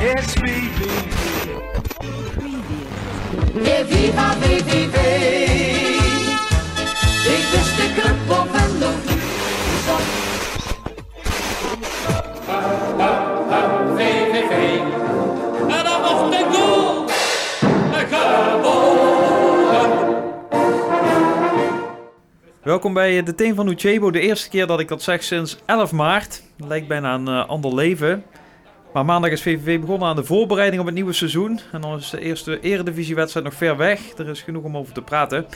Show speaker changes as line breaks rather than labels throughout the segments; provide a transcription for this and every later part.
It's.
E viva VVV. Ik wist de club op en nog niet.
Welkom bij de Team van Uchebo. De eerste keer dat ik dat zeg sinds 11 maart. Lijkt bijna een eh, ander leven. Maar maandag is VVV begonnen aan de voorbereiding op het nieuwe seizoen. En dan is de eerste eredivisiewedstrijd nog ver weg. Er is genoeg om over te praten.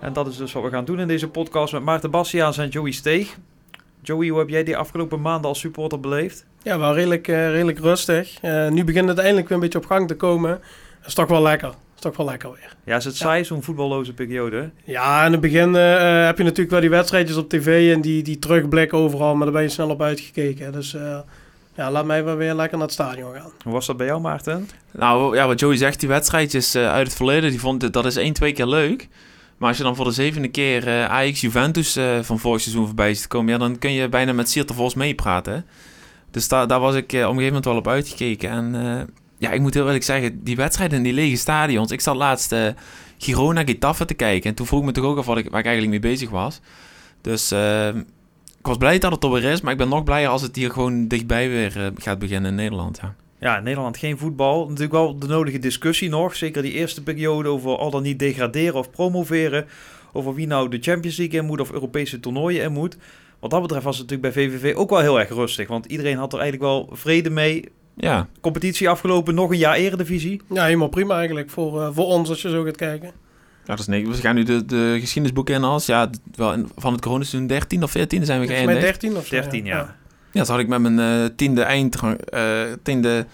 En dat is dus wat we gaan doen in deze podcast met Maarten Bastiaans en Joey Steeg. Joey, hoe heb jij die afgelopen maanden als supporter beleefd?
Ja, wel redelijk, eh, redelijk rustig. Eh, nu begint het eindelijk weer een beetje op gang te komen. Dat is toch wel lekker. Dat is toch wel lekker weer.
Ja, is het saai, zo'n voetballoze periode?
Ja, in het begin eh, heb je natuurlijk wel die wedstrijdjes op tv en die, die terugblikken overal, maar daar ben je snel op uitgekeken. Dus ja, laat mij wel weer lekker naar het stadion gaan.
Hoe was dat bij jou, Maarten?
Nou ja, wat Joey zegt, die wedstrijdjes eh, uit het verleden, die vond, dat is één, twee keer leuk. Maar als je dan voor de zevende keer eh, Ajax-Juventus eh, van vorig seizoen voorbij ziet komen, ja, dan kun je bijna met Siert de Vos meepraten. hè. Dus da daar was ik eh, op een gegeven moment wel op uitgekeken. En eh, ja, ik moet heel eerlijk zeggen, die wedstrijden in die lege stadions. Ik zat laatst eh Girona Getafe te kijken. En toen vroeg ik me toch ook af wat ik, waar ik eigenlijk mee bezig was. Dus eh, ik was blij dat het er weer is. Maar ik ben nog blijer als het hier gewoon dichtbij weer eh, gaat beginnen in Nederland. Ja.
Ja, in Nederland geen voetbal. Natuurlijk wel de nodige discussie nog. Zeker die eerste periode over al dan niet degraderen of promoveren. Over wie nou de Champions League in moet of Europese toernooien in moet. Wat dat betreft was het natuurlijk bij VVV ook wel heel erg rustig. Want iedereen had er eigenlijk wel vrede mee.
ja,
Competitie afgelopen, nog een jaar eredivisie.
Ja, helemaal prima eigenlijk voor, eh, voor ons als je zo gaat kijken.
Ja, dat is niks. We gaan nu de, de geschiedenisboeken in als. Ja, wel in- van het coronaseizoen 13 of 14 zijn we geëindigd.
13 of zo.
13 jaar.
Ja, dat had ik met mijn eh, tiende eindrang, eh, tiende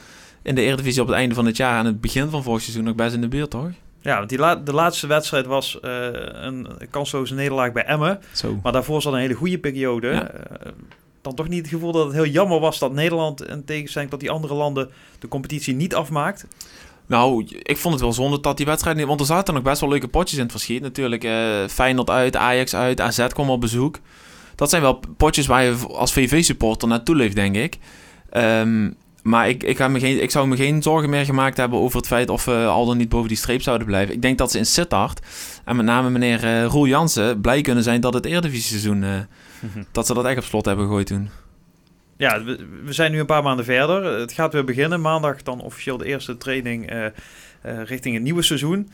in de Eredivisie op het einde van het jaar en het begin van vorig seizoen nog best in de buurt, toch?
Ja, want die la- de laatste wedstrijd was eh, een kansloze nederlaag bij Emmen.
Zo.
Maar daarvoor zat een hele goede periode.
Ja.
Dan toch niet het gevoel dat het heel jammer was dat Nederland, in tegenstelling tot die andere landen, de competitie niet afmaakt.
Nou, ik vond het wel zonde dat die wedstrijd niet... Want er zaten nog best wel leuke potjes in het verschiet. Natuurlijk, eh Feyenoord uit, Ajax uit, AZ kwam op bezoek. Dat zijn wel potjes waar je als VV-supporter naartoe leeft, denk ik. Ehm, maar ik, ik, ga me geen, ik zou me geen zorgen meer gemaakt hebben over het feit of we al dan niet boven die streep zouden blijven. Ik denk dat ze in Sittard, en met name meneer eh Roel Jansen, blij kunnen zijn dat het Eredivisie-seizoen... eh, dat ze dat echt op slot hebben gegooid toen.
Ja, we, we zijn nu een paar maanden verder. Het gaat weer beginnen. Maandag dan officieel de eerste training eh, eh, richting het nieuwe seizoen.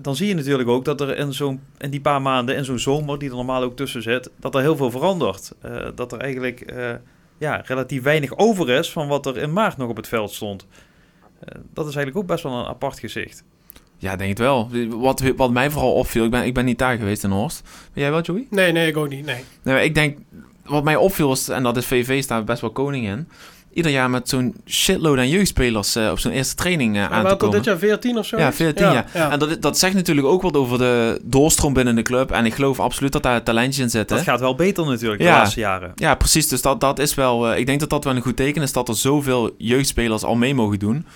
Dan zie je natuurlijk ook dat er in, zo'n, in die paar maanden, in zo'n zomer die er normaal ook tussen zit, dat er heel veel verandert. Eh, dat er eigenlijk eh, ja, relatief weinig over is van wat er in maart nog op het veld stond. Dat is eigenlijk ook best wel een apart gezicht.
Ja, denk het wel. Wat, wat mij vooral opviel, ik ben, ik ben niet daar geweest in Horst. Ben jij wel, Joey?
Nee, nee, ik ook niet. Nee.
Ik denk, wat mij opviel is, en dat is VV staat best wel koning in. Ieder jaar met zo'n shitload aan jeugdspelers eh, op zo'n eerste training eh,
En
aan te komen.
dit jaar 14 of zo?
Ja,
is?
14
ja.
jaar.
ja.
En dat, dat zegt natuurlijk ook wat over de doorstroom binnen de club. En ik geloof absoluut dat daar talentjes in zitten.
Dat gaat wel beter natuurlijk de laatste jaren.
Ja, precies. Dus dat, dat is wel. eh, ik denk dat dat wel een goed teken is dat er zoveel jeugdspelers al mee mogen doen.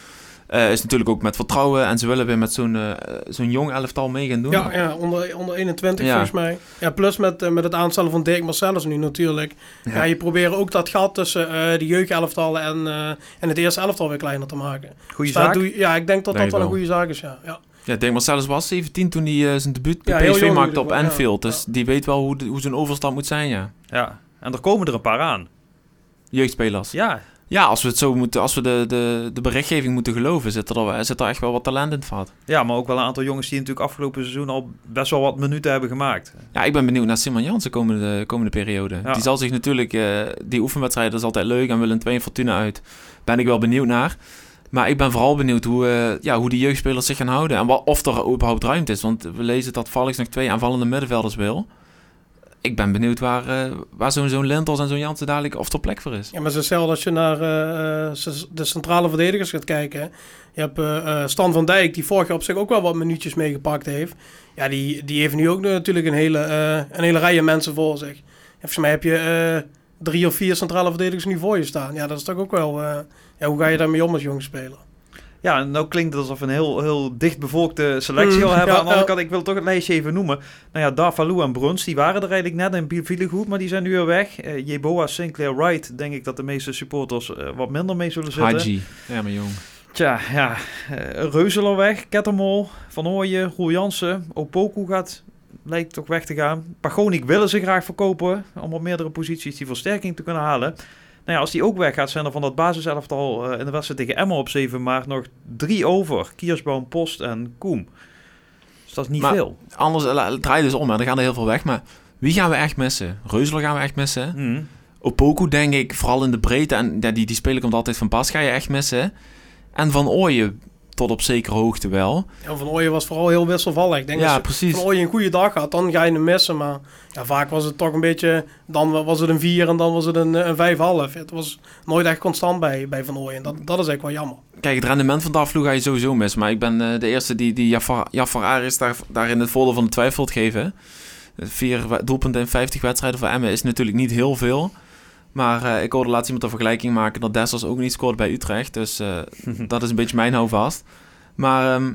Eh, is natuurlijk ook met vertrouwen. En ze willen weer met zo'n eh, zo'n jong elftal mee gaan doen.
Ja, ja onder, onder 21
Ja.
volgens mij. Ja, plus met, eh, met het aanstellen van Dirk Marcellus nu natuurlijk. Ja.
Ja.
je probeert ook dat gat tussen eh de jeugdelftallen en, eh, en het eerste elftal weer kleiner te maken.
Goeie
Dus
zaak.
doe je- ja, ik denk dat
Denk
dat wel een goede zaak is, ja. ja.
Ja, ik denk Marcellus was 17 toen hij zijn debuut bij PSV maakte op. Anfield. Dus die weet wel hoe, de- hoe zo'n overstap moet zijn, ja.
Ja, en er komen er een paar aan.
Jeugdspelers.
Ja,
Ja, als we het zo moeten, als we de, de, de berichtgeving moeten geloven, zit er, al- zit er echt wel wat talent in het vat.
Ja, maar ook wel een aantal jongens die natuurlijk afgelopen seizoen al best wel wat minuten hebben gemaakt.
Ja, ik ben benieuwd naar Simon Jansen komende, komende periode.
Ja.
Die zal zich natuurlijk, eh, die oefenwedstrijden is altijd leuk en Willem 2 en Fortuna uit. Ben ik wel benieuwd naar. Maar ik ben vooral benieuwd hoe, eh, ja, hoe die jeugdspelers zich gaan houden. En wat, of er überhaupt ruimte is. Want we lezen dat Valks nog twee aanvallende middenvelders wil. Ik ben benieuwd waar, eh, waar zo'n zo'n Lentels en zo'n Jansen dadelijk of er plek voor is.
Ja, maar het is hetzelfde als je naar eh, eh, de centrale verdedigers gaat kijken. Je hebt Stan van Dijk, die vorig jaar op zich ook wel wat minuutjes meegepakt heeft. Ja, die, die heeft nu ook natuurlijk een hele, een hele rij mensen voor zich. En volgens mij heb je drie of vier centrale verdedigers nu voor je staan. Ja, dat is toch ook wel... ja, hoe ga je daarmee om als jonge speler?
Ja, en nou klinkt het alsof we een heel, heel dichtbevolkte selectie
Mm,
al hebben.
ja,
Aan de andere kant, ik wil toch het lijstje even noemen. Nou ja, Darvalu en Bruns, die waren er eigenlijk net en vielen goed, maar die zijn nu weer weg. Eh Jeboa, Sinclair, Wright, denk ik dat de meeste supporters eh, wat minder mee zullen zitten.
Haji. Ja, maar jong.
Tja, ja, eh Reuzeler weg, Kettermol, Van Ooyen, Roel Jansen, Opoku gaat, lijkt toch weg te gaan. Pagonik willen ze graag verkopen om op meerdere posities die versterking te kunnen halen. Nou ja, als die ook weggaat, zijn er van dat basiselftal eh in de wedstrijd tegen Emma op 7 maart nog drie over. Kiersboom, Post en Koem. Dus dat is niet
Maar-
veel.
Anders uh, draai dus om, hè. dan gaan er heel veel weg. Maar wie gaan we echt missen? Reuzeler gaan we echt missen.
Hmm.
Opoku denk ik, vooral in de breedte. En ja, die, die speler komt altijd van pas, ga je echt missen. En Van Ooyen tot op zekere hoogte wel.
Van Ooyen was vooral heel wisselvallig. Ik denk
Ja,
ze
precies.
Van Ooyen een goede dag had, dan ga je hem missen. Maar ja, vaak was het toch een beetje... Dan was het een 4 en dan was het een, een 5,5. Het was nooit echt constant bij, bij Van Ooyen. Dat, dat is eigenlijk wel jammer.
Kijk, het rendement van Daflu ga je sowieso missen. Maar ik ben eh, de eerste die, die Jafar, Jafar Aris daar, daarin het voordeel van de twijfel te geven. Vier we- doelpunten in 50 wedstrijden voor Emmen is natuurlijk niet heel veel. Maar eh, ik hoorde laatst iemand een vergelijking maken dat Dessers ook niet scoort bij Utrecht. Dus eh, dat is een beetje mijn houvast. Maar ehm,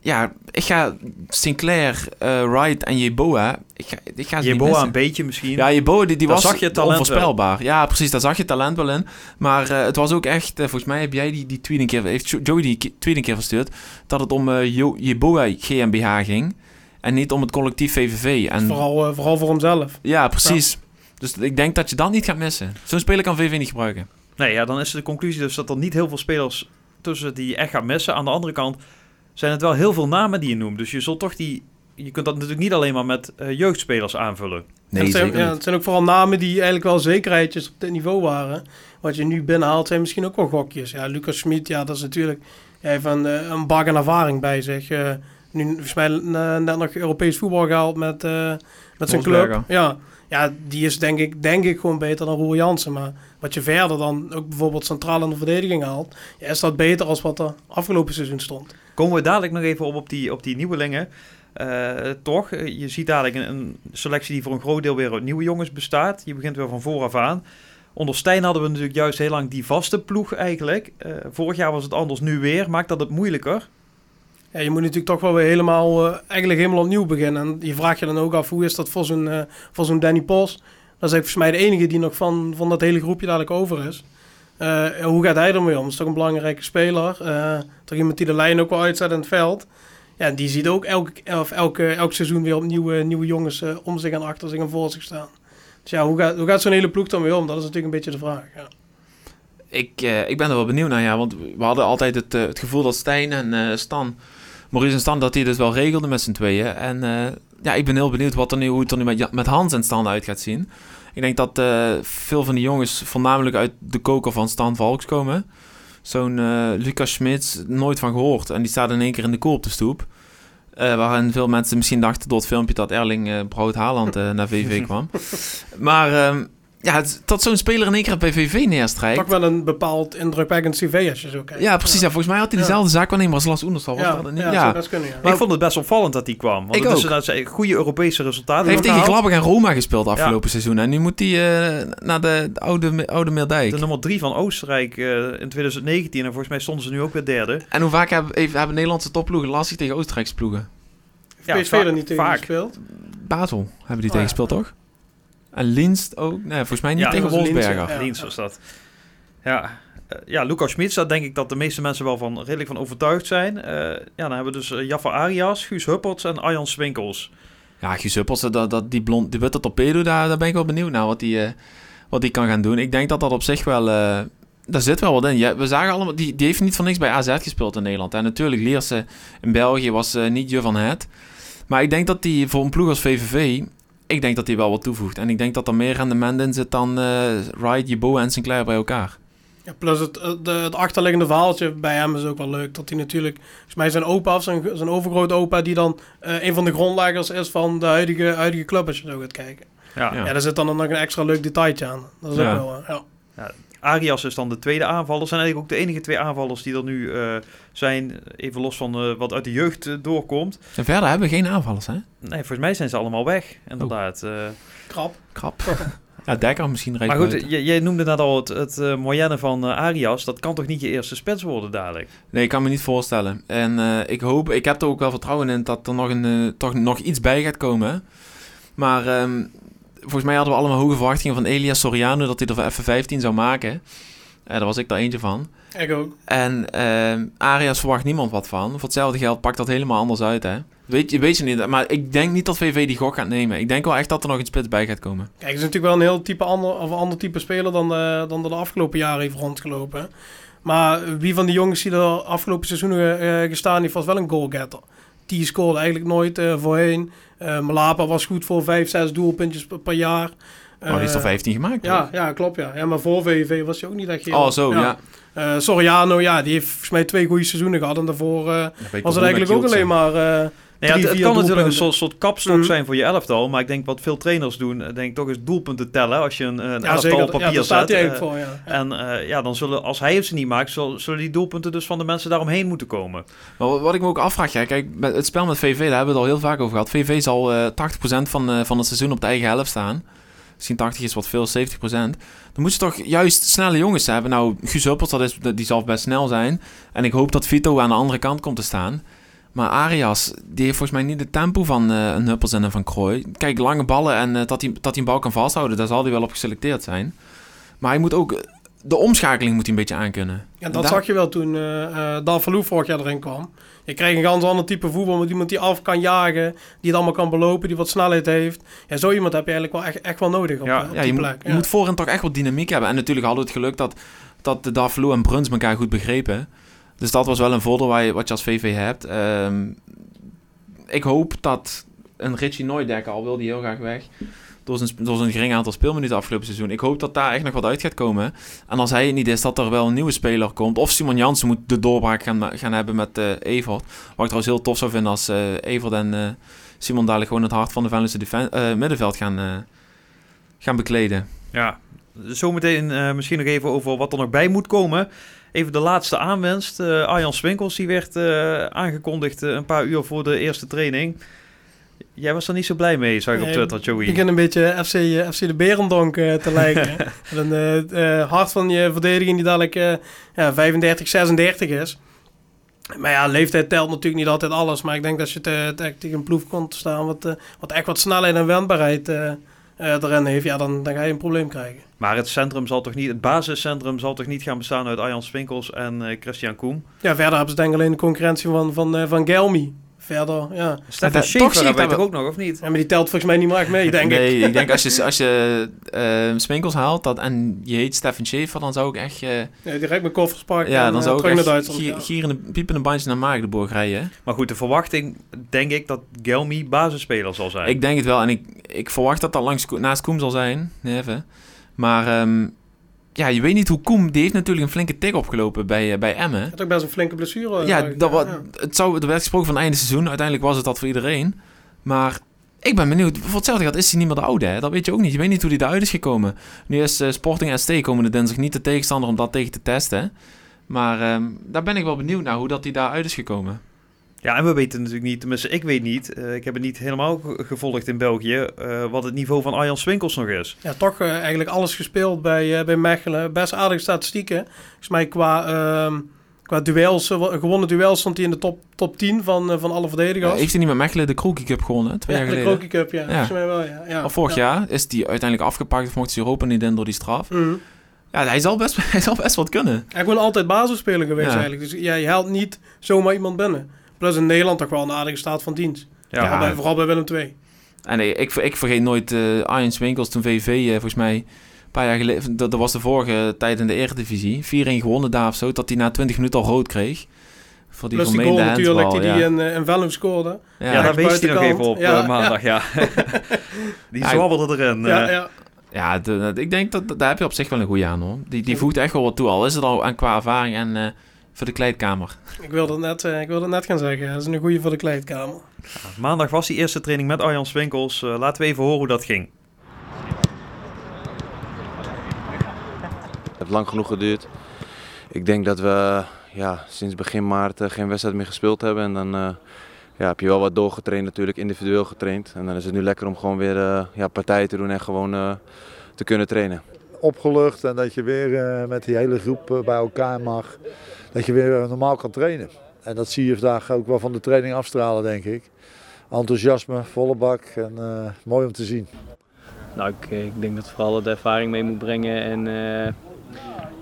ja, ik ga Sinclair, eh, Wright en Jeboa. Ik ga, ik ga
Jeboa een beetje misschien.
Ja, Jeboa die, die was
zag je talent
onvoorspelbaar. Ja, precies, daar zag je talent wel in. Maar eh, het was ook echt, volgens mij heb jij die, die tweet een keer, heeft Jo- Joey die tweet een keer verstuurd, dat het om eh, Jo- Jeboa GmbH ging en niet om het collectief VVV. En,
Vooral, vooral voor hemzelf.
ja, precies. Dus ik denk dat je dat niet gaat missen. Zo'n speler kan VV niet gebruiken.
Nee, ja, dan is de conclusie dus dat er niet heel veel spelers tussen die je echt gaat missen. Aan de andere kant zijn het wel heel veel namen die je noemt. Dus je zult toch die... Je kunt dat natuurlijk niet alleen maar met eh, jeugdspelers aanvullen.
En het, zijn, ja, het zijn ook vooral namen die eigenlijk wel zekerheidjes op dit niveau waren. Wat je nu binnenhaalt zijn misschien ook wel gokjes. Ja, Lucas Schmid, ja, dat is natuurlijk... Hij heeft een, eh, een bak aan ervaring bij zich. Eh, nu volgens mij net nog Europees voetbal gehaald met, eh, met zijn club. Ja. Ja, die is denk ik, denk ik gewoon beter dan Roel Jansen. Maar wat je verder dan ook bijvoorbeeld centraal in de verdediging haalt... Ja, is dat beter als wat er afgelopen seizoen stond.
Komen we dadelijk nog even op op die, op die nieuwelingen. Eh, toch, eh, je ziet dadelijk een, een selectie die voor een groot deel weer uit nieuwe jongens bestaat. Je begint weer van vooraf aan. Onder Stijn hadden we natuurlijk juist heel lang die vaste ploeg eigenlijk. Eh, vorig jaar was het anders, nu weer. Maakt dat het moeilijker?
Ja, je moet natuurlijk toch wel weer helemaal, eh, eigenlijk helemaal opnieuw beginnen. En je vraagt je dan ook af, hoe is dat voor zo'n, eh, voor zo'n Danny Pos? Dat is volgens mij de enige die nog van, van dat hele groepje dadelijk over is. Eh, hoe gaat hij ermee om? Dat is toch een belangrijke speler. Toch iemand die de lijn ook wel uitzet in het veld. Ja, die ziet ook elke, of elke, elk seizoen weer opnieuw nieuwe, jongens om zich en achter zich en voor zich staan. Dus ja, hoe gaat, hoe gaat zo'n hele ploeg dan weer om? Dat is natuurlijk een beetje de vraag. Ja.
Ik, ik ben er wel benieuwd naar, ja. Want we hadden altijd het, het gevoel dat Stijn en Stan, Maurice en Stan, dat die dus wel regelden met z'n tweeën. En eh, ja, ik ben heel benieuwd wat er nu, hoe het er nu met, met Hans en Stan uit gaat zien. Ik denk dat eh, veel van die jongens voornamelijk uit de koker van Stan Valks komen. Zo'n eh, Lucas Smits, nooit van gehoord. En die staat in één keer in de kool op de stoep. Waarin veel mensen misschien dachten door het filmpje dat Erling Brood Haaland naar VV kwam. Maar ehm, ja, dat zo'n speler in één keer bij VV neerstrijkt.
Toch wel een bepaald indrukwekkend cv als je zo kijkt.
Ja, precies. Ja. volgens mij had hij
Ja.
dezelfde zaak waarnemen als Las Oenerstal. was
Ja,
dat
ja,
niet?
dat
Ja,
best kunnen, ja.
Maar ik vond het best opvallend dat hij kwam. Want
Ik
het is
ook.
zijn goede Europese resultaten.
Hij heeft tegen. Gladbach en Roma gespeeld afgelopen seizoen. En nu moet hij eh, naar de, de oude, oude Meerdijk.
De nummer drie van Oostenrijk eh, in 2019. En volgens mij stonden ze nu ook weer derde.
En hoe vaak hebben, even- hebben Nederlandse topploegen lastig tegen Oostenrijkse ploegen?
Ja,
PSV
vaak-
er niet tegen
vaak.
gespeeld.
Basel hebben die
Oh,
tegen
ja.
gespeeld, toch? En Linst ook? Nee, volgens mij niet
Ja,
tegen
Linz,
Wolfsberger.
ja.
Dienst was dat. Ja, eh, ja Lucas Schmitz, daar denk ik dat de meeste mensen wel van redelijk van overtuigd zijn. Eh, ja, dan hebben we dus eh, Jaffa Arias, Guus Hupperts en Arjan Swinkels.
Ja, Guus Huppels, dat, dat, die, blond, die witte torpedo, daar, daar ben ik wel benieuwd naar wat die, eh, wat die kan gaan doen. Ik denk dat dat op zich wel... eh, daar zit wel wat in. Ja, we zagen allemaal... Die, die heeft niet voor niks bij AZ gespeeld in Nederland. En natuurlijk, Lierse in België was eh, niet je van het. Maar ik denk dat die voor een ploeg als VVV... Ik denk dat die wel wat toevoegt. En ik denk dat er meer rendement in zit dan eh Wright, Jebo en Sinclair bij elkaar.
Ja, plus het, eh, de, het achterliggende verhaaltje bij hem is ook wel leuk. Dat hij natuurlijk, volgens mij zijn opa of zijn, zijn overgrote opa, die dan eh, een van de grondleggers is van de huidige, huidige club, als je zo gaat kijken.
Ja.
Ja.
Ja, daar zit dan nog een extra leuk detailtje aan. Dat is
Ja.
ook wel, eh, ja.
Arias is dan de tweede aanvaller. Zijn eigenlijk ook de enige twee aanvallers die er nu eh, zijn. Even los van eh, wat uit de jeugd eh, doorkomt.
En verder hebben we geen aanvallers, hè?
Nee, volgens mij zijn ze allemaal weg. Inderdaad. Eh,
Krap.
Krap. Ja, Dekker misschien rijdt
Maar goed, jij noemde net al het, het moyenne van Arias. Dat kan toch niet je eerste spits worden dadelijk?
Nee, ik kan me niet voorstellen. En eh, ik hoop, ik heb er ook wel vertrouwen in dat er nog, een, toch nog iets bij gaat komen. Maar ehm, volgens mij hadden we allemaal hoge verwachtingen van Elias Soriano dat hij er voor even 15 zou maken. Eh, daar was ik daar eentje van.
Ik ook.
En ehm Arias verwacht niemand wat van. Voor hetzelfde geld pakt dat helemaal anders uit, hè. Weet je, weet je niet, maar ik denk niet dat VV die gok gaat nemen. Ik denk wel echt dat er nog een spits bij gaat komen.
Kijk, het is natuurlijk wel een heel type ander, of ander type speler dan, de, dan de, de afgelopen jaren heeft rondgelopen. Maar wie van die jongens die er afgelopen seizoenen eh, gestaan heeft, was wel een goalgetter. Die scoorde eigenlijk nooit eh, voorheen. Eh Malapa was goed voor 5, 6 doelpuntjes per, per jaar.
Maar die is er
Eh,
15 gemaakt,
Ja,
toch?
ja, klopt ja. ja. Maar voor VVV was hij ook niet echt heel...
Oh, zo, ja.
Eh, Soriano, ja, die heeft volgens mij twee goede seizoenen gehad. En daarvoor was het eigenlijk ook alleen maar... eh,
ja, het, kan natuurlijk een soort, soort kapstok
Mhm.
zijn voor je elftal. Maar ik denk wat veel trainers doen, eh, denk ik toch eens doelpunten tellen. Als je een, een
ja,
elftal
zeker.
op papier
ja, daar staat
zet.
hij
eh,
eigenlijk voor, ja.
En eh, ja, dan zullen, als hij het ze niet maakt, zullen, zullen die doelpunten dus van de mensen daaromheen moeten komen.
Maar wat- wat ik me ook afvraag, ja, kijk, met het spel met VV, daar hebben we het al heel vaak over gehad. VV zal eh 80% van, eh, van het seizoen op de eigen helft staan. Misschien 80 is wat veel, 70%. Dan moet je toch juist snelle jongens hebben. Nou, Guus Huppels, dat is, die zal best snel zijn. En ik hoop dat Vito aan de andere kant komt te staan. Maar Arias, die heeft volgens mij niet het tempo van eh, een Huppels en een Van Krooi. Kijk, lange ballen en eh, dat, hij, dat hij een bal kan vasthouden, daar zal hij wel op geselecteerd zijn. Maar hij moet ook, de omschakeling moet hij een beetje aankunnen.
Ja, dat
Daar-
zag je wel toen eh eh Verloef vorig jaar erin kwam. Je krijgt een ganz ander type voetbal met iemand die af kan jagen, die het allemaal kan belopen, die wat snelheid heeft. Ja, zo iemand heb je eigenlijk wel echt, echt wel nodig op,
Ja,
eh, op
Ja,
die
je, moet,
plek.
je moet voorin toch echt wat dynamiek hebben. En natuurlijk hadden we het geluk dat, dat de Davlo en Bruns elkaar goed begrepen. Dus dat was wel een voordeel waar je, wat je als VV hebt. Ehm, ik hoop dat een Richie Nooidekker, al wil die heel graag weg, door zijn, door zijn gering aantal speelminuten afgelopen seizoen. Ik hoop dat daar echt nog wat uit gaat komen. En als hij het niet is, dat er wel een nieuwe speler komt. Of Simon Jansen moet de doorbraak gaan, gaan hebben met eh Evert. Wat ik trouwens heel tof zou vinden als eh Evert en eh, Simon dadelijk gewoon het hart van de Venlose middenveld gaan, gaan bekleden.
Ja, zometeen eh, misschien nog even over wat er nog bij moet komen. Even de laatste aanwinst. Eh Arjan Swinkels, die werd eh, aangekondigd een paar uur voor de eerste training. Jij was er niet zo blij mee, zag ik op Twitter,
Ik
Joey.
begin een beetje FC, FC de Berendonk te lijken. Een hart van je verdediging die dadelijk ja, 35, 36 is. Maar ja, leeftijd telt natuurlijk niet altijd alles. Maar ik denk dat je te, te- tegen een ploeg komt te staan wat, wat echt wat snelheid en wendbaarheid erin heeft, ja, dan, dan ga je een probleem krijgen.
Maar het centrum zal toch niet, het basiscentrum zal toch niet gaan bestaan uit Arjan Swinkels en eh, Christian Koem.
Ja, verder hebben ze denk ik alleen de concurrentie van, van, eh, van Gelmi. Verder, ja.
Stefan
toch
Schaefer hebben
dat
toch ook nog, of niet?
ja. Maar die telt volgens mij niet meer echt mee, denk ik.
nee, ik denk als je, als je eh, Swinkels haalt dat, en je heet Stefan Schaefer, dan zou ik echt... eh,
Ja, direct mijn koffers pakken
ja, dan
eh,
zou ik
terug naar
echt
Duitsland.
gier,
ja.
gierende, piepende bandje naar Maagdenburg rijden. hè.
Maar goed, de verwachting denk ik dat Gelmi basisspeler zal zijn.
Ik denk het wel. En ik, ik verwacht dat dat langs, naast Koem zal zijn. Nee, even. Maar ehm, ja, je weet niet hoe Koem... Die heeft natuurlijk een flinke tik opgelopen bij, eh, bij Emmen.
Is ook best een flinke blessure.
Ja,
ik,
dat wa-
ja.
het zou, er werd gesproken van einde seizoen. Uiteindelijk was het dat voor iedereen. Maar ik ben benieuwd. Voor hetzelfde geld is hij niet meer de oude. Hè? Dat weet je ook niet. Je weet niet hoe hij eruit is gekomen. Nu is eh, Sporting ST komende dinsdag niet de tegenstander om dat tegen te testen. Maar ehm, daar ben ik wel benieuwd naar hoe dat hij daaruit is gekomen.
Ja, en we weten natuurlijk niet, tenminste ik weet niet, eh, ik heb het niet helemaal ge- gevolgd in België, eh, wat het niveau van Arjan Swinkels nog is.
Ja, toch eh, eigenlijk alles gespeeld bij, eh, bij Mechelen. Best aardige statistieken. Volgens mij qua, ehm, qua duels, gewonnen duels stond hij in de top, top 10 van, eh, van alle
Ja,
verdedigers.
heeft hij niet met Mechelen de Kroekie Cup gewonnen? Twee
ja,
jaar
de
geleden.
Krokie Cup, ja.
Ja.
Volgens mij wel, ja. ja.
Vorig
Ja.
jaar is die uiteindelijk afgepakt of mocht hij Europa niet in door die straf.
Mhm.
Ja, hij zal best, hij zal best wat kunnen.
Hij is gewoon altijd basisspeler geweest
Ja.
eigenlijk. Dus ja, je haalt niet zomaar iemand binnen. Plus in Nederland toch wel een aardige staat van dienst.
Ja,
Vooral, bij, vooral bij Willem II.
En ik, ik, ik vergeet nooit eh Arjen Swinkels toen VV, eh, volgens mij een paar jaar geleden, dat, dat was de vorige tijd in de Eredivisie, 4-1 gewonnen daar of zo, dat hij na 20 minuten al rood kreeg. Voor die
Plus die goal natuurlijk die
handsbal,
hij in, uh, in Velum scoorde.
ja.
ja,
Ja,
daar wees hij nog even op
Ja,
eh, maandag, ja. Die
Ja,
zwabberde erin.
Ja,
eh.
ja.
ja de- de- ik denk dat daar heb je op zich wel een goede aan hoor. Die, die voegt echt wel wat toe, al is het al aan qua ervaring en eh, voor de kleedkamer.
Ik wilde, het net, eh, ik wilde het net gaan zeggen. Dat is een goede voor de kleedkamer.
Maandag was die eerste training met Arjan Swinkels. Eh, laten we even horen hoe dat ging.
Het heeft lang genoeg geduurd. Ik denk dat we ja, sinds begin maart eh, geen wedstrijd meer gespeeld hebben. En dan eh, ja, heb je wel wat doorgetraind natuurlijk, individueel getraind. En dan is het nu lekker om gewoon weer eh, ja, partijen te doen en gewoon eh, te kunnen trainen.
Opgelucht en dat je weer eh, met die hele groep eh, bij elkaar mag. Dat je weer eh, normaal kan trainen. En dat zie je vandaag ook wel van de training afstralen, denk ik. Enthousiasme, volle bak en mooi om te zien.
Nou, ik, ik denk dat vooral de ervaring mee moet brengen en,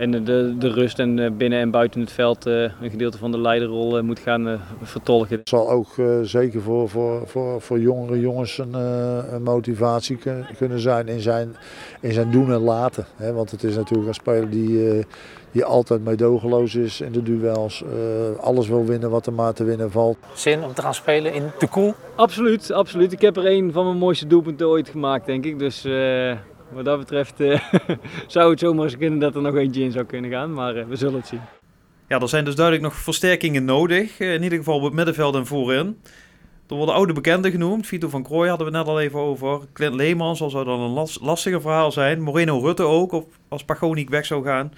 en de, de rust en eh, binnen en buiten het veld eh, een gedeelte van de leiderrol eh, moet gaan vertolken.
Het zal ook eh, zeker voor, voor, voor, voor jongere jongens een, eh, een motivatie kun- kunnen zijn in zijn, in zijn doen en laten. Hè? Want het is natuurlijk een speler die, eh, die altijd meedogenloos is in de duels. eh, alles wil winnen wat er maar te winnen valt.
Zin om te gaan spelen in de koel?
Absoluut, absoluut. Ik heb er een van mijn mooiste doelpunten ooit gemaakt, denk ik. Dus eh, wat dat betreft eh, zou het zomaar eens kunnen dat er nog eentje in zou kunnen gaan. Maar eh, we zullen het zien.
Ja, er zijn dus duidelijk nog versterkingen nodig. eh, in ieder geval op het middenveld en voorin. Er worden oude bekenden genoemd. Vito van Krooi hadden we net al even over. Clint Leemans al zou dan een las- lastiger verhaal zijn. Moreno Rutte ook, of als Pagoniek weg zou gaan.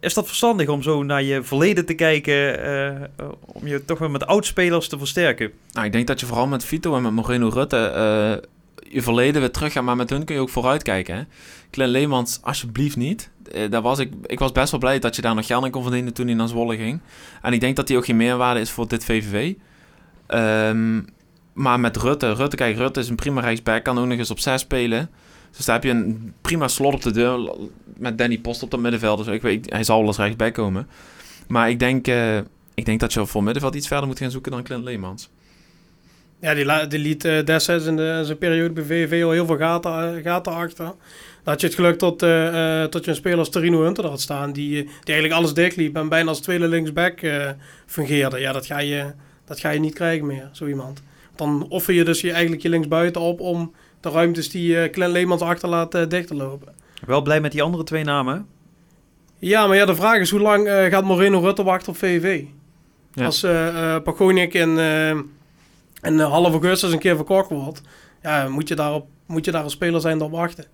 Is dat verstandig om zo naar je verleden te kijken? om je toch weer met oudspelers te versterken?
Nou, ik denk dat je vooral met Vito en met Moreno Rutte eh, je verleden weer terug gaat. Maar met hun kun je ook vooruitkijken. Hè? Glenn Leemans, alsjeblieft niet. Eh, daar was ik, ik was best wel blij dat je daar nog geld aan kon verdienen toen hij naar Zwolle ging. En ik denk dat hij ook geen meerwaarde is voor dit VVV. Ehm, maar met Rutte, Rutte, kijk, Rutte is een prima rechtsback, kan ook nog eens op 6 spelen. Dus daar heb je een prima slot op de deur met Danny Post op dat middenveld. Dus ik weet, hij zal wel als rechtsback komen. Maar ik denk, eh, ik denk dat je voor middenveld iets verder moet gaan zoeken dan Clint Leemans.
Ja, die, die liet eh, destijds in, de, in zijn periode bij VVV al heel veel gaten, eh, gaten achter. Dan had je het geluk tot, eh, eh, tot je een speler als Torino Hunter had staan, die, die eigenlijk alles dichtliep en bijna als tweede linksback fungeerde. Ja, dat ga, je, dat ga je niet krijgen meer, zo iemand. Dan offer je dus je, eigenlijk je linksbuiten op om de ruimtes die Clint Leemans achterlaat eh, dicht te lopen.
Wel blij met die andere twee namen.
Ja, maar ja, de vraag is hoe lang gaat Moreno Rutte wachten op VV?
Ja.
Als eh eh Pagonic in eh, half augustus een keer verkocht wordt, ja, moet, je daarop, moet je daar als speler zijn op wachten.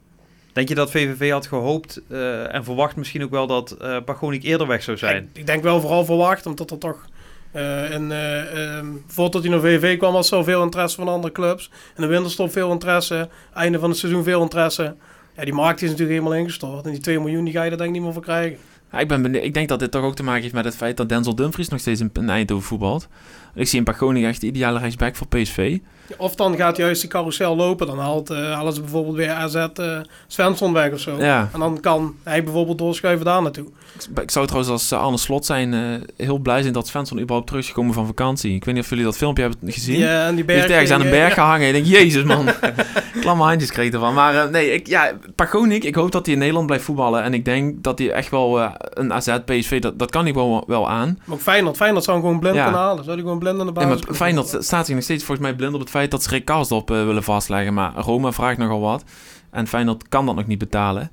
Denk je dat VVV had gehoopt eh, en verwacht misschien ook wel dat Pagonic eerder weg zou zijn?
Ik, ik denk wel vooral verwacht, omdat er toch... eh eh, ehm, voordat hij naar VV kwam was er veel interesse van andere clubs. In de winterstop veel interesse. Einde van het seizoen veel interesse. Ja, die markt is natuurlijk helemaal ingestort. En die 2 miljoen die ga je er denk ik niet meer voor krijgen.
Ik, ben ik denk dat dit toch ook te maken heeft met het feit dat Denzel Dumfries nog steeds in, in Eindhoven voetbalt. Ik zie in Pagoni echt de ideale rechtsback voor PSV.
Of dan gaat juist die carousel lopen. Dan haalt, eh, halen ze bijvoorbeeld weer AZ eh Svensson weg of zo.
Ja.
En dan kan hij bijvoorbeeld doorschuiven daar naartoe.
Ik, ik zou trouwens als uh, Arne Slot zijn eh, heel blij zijn dat Svensson überhaupt terug is gekomen van vakantie. Ik weet niet of jullie dat filmpje hebben gezien.
Eh, en die berg,
ergens aan een
eh,
berg
ja.
gehangen. Ik denk, jezus man. Klamme handjes kreeg ervan. Maar eh, nee, ik, ja, Pagonik, ik hoop dat hij in Nederland blijft voetballen. En ik denk dat hij echt wel eh, een AZ, PSV, dat, dat kan hij wel, wel aan.
Maar ook Feyenoord. Feyenoord zou hem gewoon blind
Ja.
kunnen halen. Zou die gewoon blind aan de
Ja,
basis
maar Feyenoord staat zich nog steeds volgens mij blind op het feit dat ze Rick eh, willen vastleggen. Maar Roma vraagt nogal wat. En Feyenoord kan dat nog niet betalen.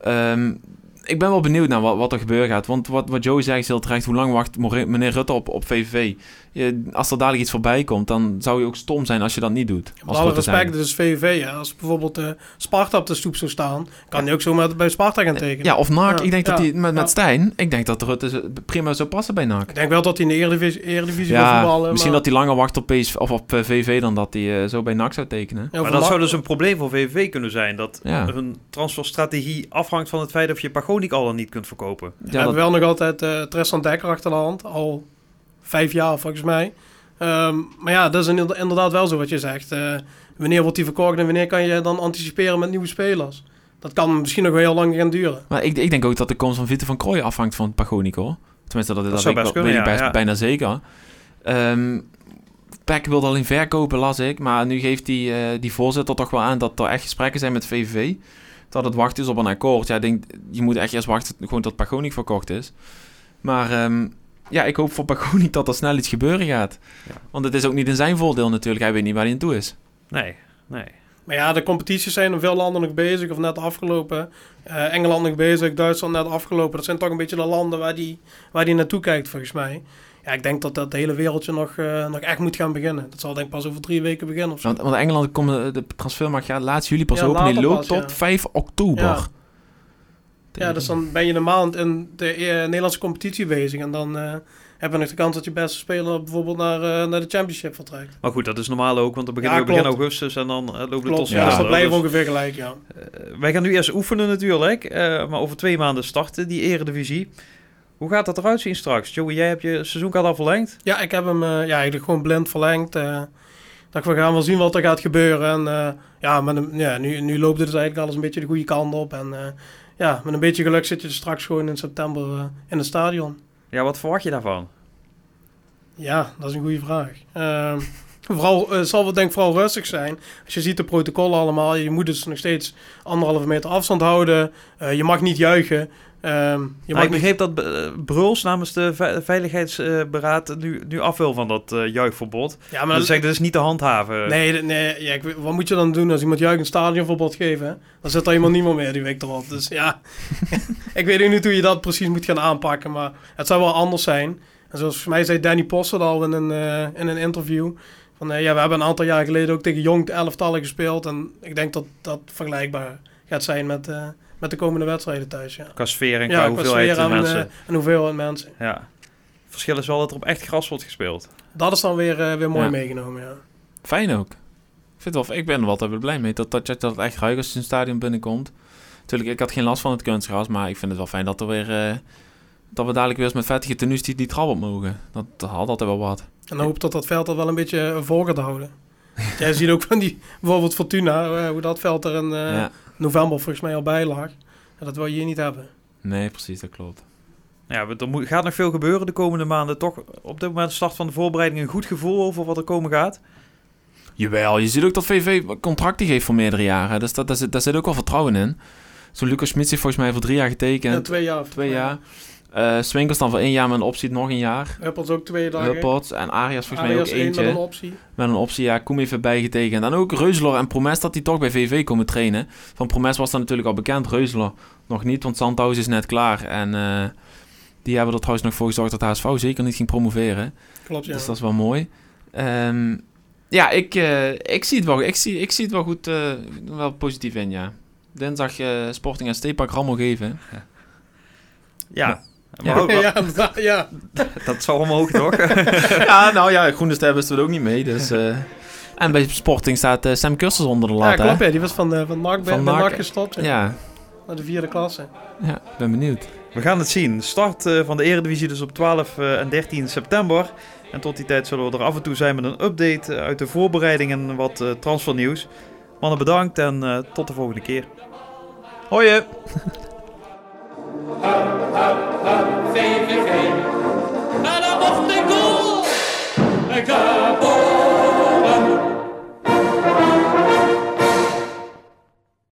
Ehm, ik ben wel benieuwd naar wat, wat er gebeuren gaat. Want wat, wat Joey zegt is heel terecht. Hoe lang wacht meneer Rutte op, op VVV? Je, als er dadelijk iets voorbij komt, dan zou je ook stom zijn als je dat niet doet.
Met
Als
alle respect, is VVV. Ja. Als bijvoorbeeld eh Sparta op de stoep zou staan, kan hij ook zo met, bij Sparta gaan tekenen.
Ja, of NAC.
Ja,
ik denk dat hij met,
ja.
met Stijn, ik denk dat Rutte prima zou passen bij NAC.
Ik denk wel dat hij in de Eredivisie, Eredivisie wil voetballen.
misschien
maar,
dat hij langer wacht op, PSV, of op eh, VV dan dat hij eh, zo bij NAC zou tekenen.
ja,
maar dat zou dus een probleem voor VVV kunnen zijn. Dat
Ja.
hun transferstrategie afhangt van het feit of je Al dan niet kunt verkopen.
We
Ja,
hebben
dat,
wel nog altijd eh Tristan Dekker achter de hand. Al vijf jaar volgens mij. Ehm, maar ja, dat is inderdaad- wel zo wat je zegt. Eh, wanneer wordt die verkocht en wanneer kan je dan anticiperen met nieuwe spelers? Dat kan misschien nog wel heel lang gaan duren.
maar ik, ik denk ook dat de komst van Vito van Krooi afhangt van Pagonic hoor. Tenminste, dat, dat,
zou
weet,
best
ik wel-
kunnen,
weet ik
ja,
best-
ja.
bijna zeker. Ehm Peck wilde alleen verkopen, las ik. Maar nu geeft die, eh, die voorzitter toch wel aan dat er echt gesprekken zijn met VVV. Dat het wachten is op een akkoord. Ja, ik denk, je moet echt eerst wachten gewoon tot Pagonic verkocht is. Maar ehm, ja, ik hoop voor Pagonic dat er snel iets gebeuren gaat.
Ja.
Want het is ook niet in zijn voordeel natuurlijk. Hij weet niet waar hij aan toe is.
Nee, nee.
Maar ja, de competities zijn in veel landen nog bezig of net afgelopen. Eh, Engeland nog bezig, Duitsland net afgelopen. Dat zijn toch een beetje de landen waar die, waar die naartoe kijkt volgens mij. Ja, ik denk dat dat hele wereldje nog, eh, nog echt moet gaan beginnen. Dat zal denk ik pas over drie weken beginnen of zo.
Want, want Engeland komt de, de transfermarkt gaat laatst juli pas
Ja,
open. Die loopt
pas,
tot
ja.
5 oktober.
Ja. Ja, dus dan ben je een maand in de eh, Nederlandse competitie bezig. En dan, eh, heb je nog de kans dat je beste speler bijvoorbeeld naar, eh, naar de championship vertrekt.
Maar goed, dat is normaal ook, want dan beginnen
Ja,
we begin augustus en dan eh, de
Klopt,
tot
ja, dus dat blijft
Dus,
ongeveer gelijk, ja.
eh, wij gaan nu eerst oefenen natuurlijk, eh, maar over twee maanden starten die eredivisie. Hoe gaat dat eruit zien straks? Joey, jij hebt je seizoenkaart al verlengd.
Ja, ik heb hem eh, ja, eigenlijk gewoon blind verlengd. eh dat we gaan wel zien wat er gaat gebeuren. En eh, ja, met een, ja nu, nu loopt het dus eigenlijk alles een beetje de goede kant op. En ja, met een beetje geluk zit je straks gewoon in september in het stadion.
Ja, wat verwacht je daarvan?
Ja, dat is een goede vraag. Ehm, vooral, het zal wel denk ik vooral rustig zijn. Als je ziet de protocollen allemaal. Je moet dus nog steeds anderhalve meter afstand houden. Je mag niet juichen. Ehm, je
Nou, ik
niet...
begreep dat eh, Bruls namens de Ve- Veiligheidsberaad nu, nu af wil van dat eh, juichverbod.
Ja,
Maar dat zegt dat is niet te handhaven.
Nee, nee ja, ik wat moet je dan doen als iemand juich een stadionverbod hè? Dan zit er helemaal niemand meer die week erop. Dus ja, ik weet ook niet hoe je dat precies moet gaan aanpakken, maar het zou wel anders zijn. En zoals voor mij zei Danny Posser al in een, eh, in een interview, van ja, we hebben een aantal jaar geleden ook tegen jong elftallen gespeeld. En ik denk dat dat vergelijkbaar gaat zijn met, met de komende wedstrijden thuis. Ja,
Qua sfeer en
ja
qua
qua
hoeveelheid
sfeer en,
mensen.
eh, en hoeveelheid mensen.
ja. Verschil is wel dat er op echt gras wordt gespeeld.
Dat is dan weer, eh, weer mooi
Ja.
meegenomen, ja.
Fijn ook. Ik, vind wel, ik ben er wel altijd blij mee dat, dat je dat echt ruikt als je in het stadion binnenkomt. Natuurlijk, ik had geen last van het kunstgras, maar ik vind het wel fijn dat, er weer, eh, dat we dadelijk weer eens met vettige tenues die, die trap op mogen. Dat, dat had altijd wel wat.
En hoop dat dat veld er wel een beetje eh, vol gaat houden. Jij ziet ook van die, bijvoorbeeld Fortuna, eh, hoe dat veld er eh,
ja.
November volgens mij al bij lag. En dat wil je hier niet hebben.
Nee, precies, dat klopt.
Ja, er moet, gaat nog veel gebeuren de komende maanden. Toch op dit moment start van de voorbereiding een goed gevoel over wat er komen gaat.
Jawel, je ziet ook dat VV contracten geeft voor meerdere jaren. Dus dat, daar, zit, daar zit ook wel vertrouwen in. Zo Lucas Smits heeft volgens mij voor drie jaar getekend.
Ja, twee jaar.
Twee jaar. Eh Swinkels dan voor één jaar met een optie nog een jaar.
Huppels ook twee dagen.
Huppels en Arias volgens
Arias
mij ook eentje.
met een optie.
Met een optie, ja, Koem heeft erbij getekend. En ook Reuzeler en Promes dat die toch bij VV komen trainen. Van Promes was dat natuurlijk al bekend, Reuzeler nog niet, want Sandhuis is net klaar. En eh, die hebben er trouwens nog voor gezorgd dat HSV zeker niet ging promoveren.
Klopt, ja.
Dus dat is wel mooi. Ehm, ja, ik, eh, ik, zie het wel, ik, zie, ik zie het wel goed, eh, wel positief in, ja. Dinsdag eh, Sporting en Stepak rammel geven.
Ja,
Ja.
Maar ook,
ja, ja, ja.
dat zal omhoog toch?
ja, nou ja, Groene Ster wist het ook niet mee, dus... eh, en bij Sporting staat eh, Sam Kussers onder de
ja
lat, hè?
klopt. Ja. Die was van, de, van Mark,
Van
Mark
Mark,
gestopt. Ja.
Ja,
Naar de vierde klasse.
ja, ik ben benieuwd.
We gaan het zien. Start eh, van de Eredivisie dus op 12 eh, en 13 september. En tot die tijd zullen we er af en toe zijn met een update eh, uit de voorbereiding en wat eh, transfernieuws. Mannen bedankt en eh, tot de volgende keer.
Hoi! Hup, hup, hup, VVV. En dan mocht ik goal. Ik